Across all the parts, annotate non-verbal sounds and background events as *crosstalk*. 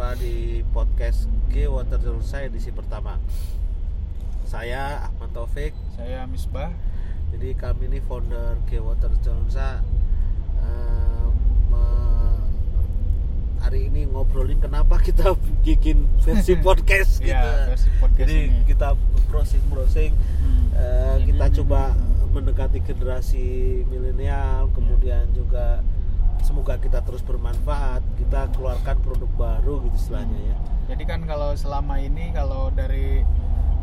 jumpa di podcast G Water Jalursa edisi pertama. Saya Ahmad Taufik. Saya Misbah. Jadi kami ini founder G Water Jalursa eh, me- hari ini ngobrolin kenapa kita *laughs* bikin versi *laughs* podcast gitu. Iya, versi podcast Jadi ini. kita browsing-browsing Hmm. Eh, Ini, kita coba mendekati generasi milenial kemudian juga semoga kita terus bermanfaat kita keluarkan produk baru gitu istilahnya ya. Jadi kan kalau selama ini kalau dari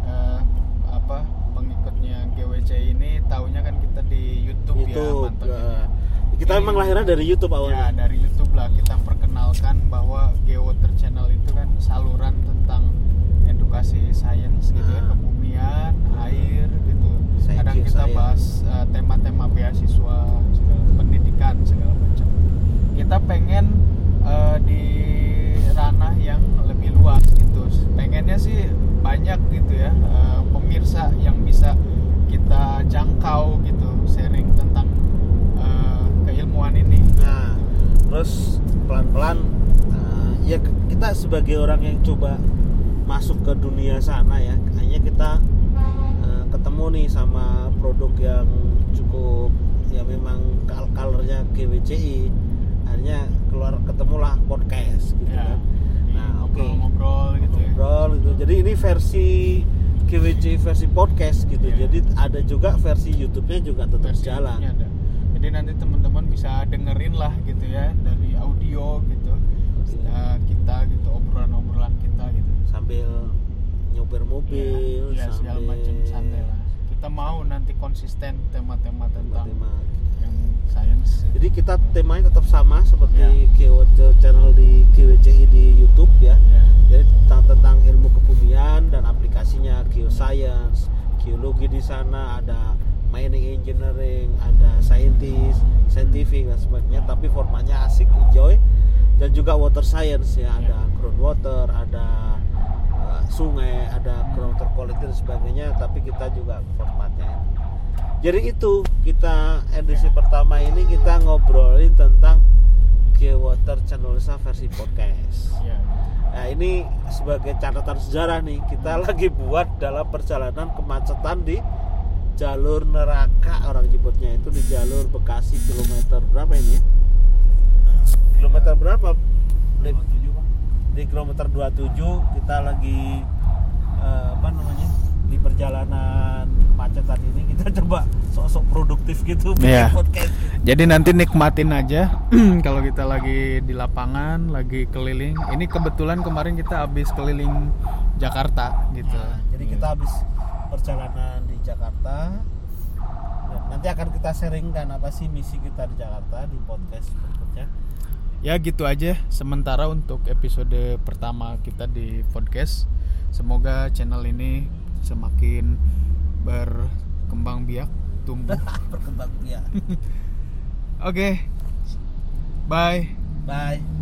eh, apa pengikutnya GWC ini taunya kan kita di YouTube, YouTube ya eh, kita Ini- memang lahirnya dari YouTube Ya awalnya dari YouTube lah. Kita perkenalkan bahwa Geowater Channel itu kan saluran tentang edukasi sains gitu ya Ah. kebumian, air kita geoscience. bahas eh, tema-tema beasiswa, segala pendidikan segala macam. Kita pengen eh, di ranah yang lebih luas gitu. Pengennya sih banyak gitu ya eh, pemirsa yang bisa kita jangkau gitu, sharing tentang eh, keilmuan ini. nah terus pelan-pelan eh, ya kita sebagai orang yang coba masuk ke dunia sana ya hanya kita ketemu nih sama produk yang cukup ya memang kal colornya GWCI akhirnya keluar ketemulah podcast gitu Ya, kan nah oke ngobrol gitu ya. ngobrol gitu jadi ini versi GWCI versi podcast gitu Ya. jadi ada juga versi YouTube-nya juga tetap Versi jalan ada. Jadi nanti teman-teman bisa dengerin lah gitu ya dari audio gitu. Eh, kita gitu obrolan-obrolan kita gitu. sambil nyopir mobil ya, segala sambil. Kita mau nanti konsisten tema-tema tentang tema. yang sains. jadi kita temanya tetap sama seperti Ya. GWC channel di GWCI di YouTube ya Ya. jadi tentang, tentang ilmu kebumian dan aplikasinya geoscience geologi di sana ada mining engineering ada scientist scientific dan sebagainya tapi formatnya asik enjoy dan juga water science ya ada groundwater ada uh, sungai ada groundwater quality dan sebagainya tapi kita juga formatnya jadi itu kita edisi pertama ini kita ngobrolin tentang Geowater Channelisa versi podcast Ya. Nah ini sebagai catatan sejarah nih kita *laughs* lagi buat dalam perjalanan kemacetan di jalur neraka orang nyebutnya itu di jalur Bekasi kilometer berapa ini ya? Kilometer berapa? Di, di kilometer 27 kita lagi eh, apa namanya di perjalanan kemacetan ini kita *laughs* coba sosok produktif gitu Iya. podcast. Jadi nanti nikmatin aja *clears throat* kalau kita lagi di lapangan, lagi keliling. Ini kebetulan kemarin kita habis keliling Jakarta gitu. Nah, jadi kita habis perjalanan di Jakarta. Dan nanti akan kita sharingkan apa sih misi kita di Jakarta di podcast berikutnya. Ya gitu aja sementara untuk episode pertama kita di podcast. Semoga channel ini semakin berkembang biak, tumbuh. *laughs* Berkembang biak. Oke. Bye. Bye.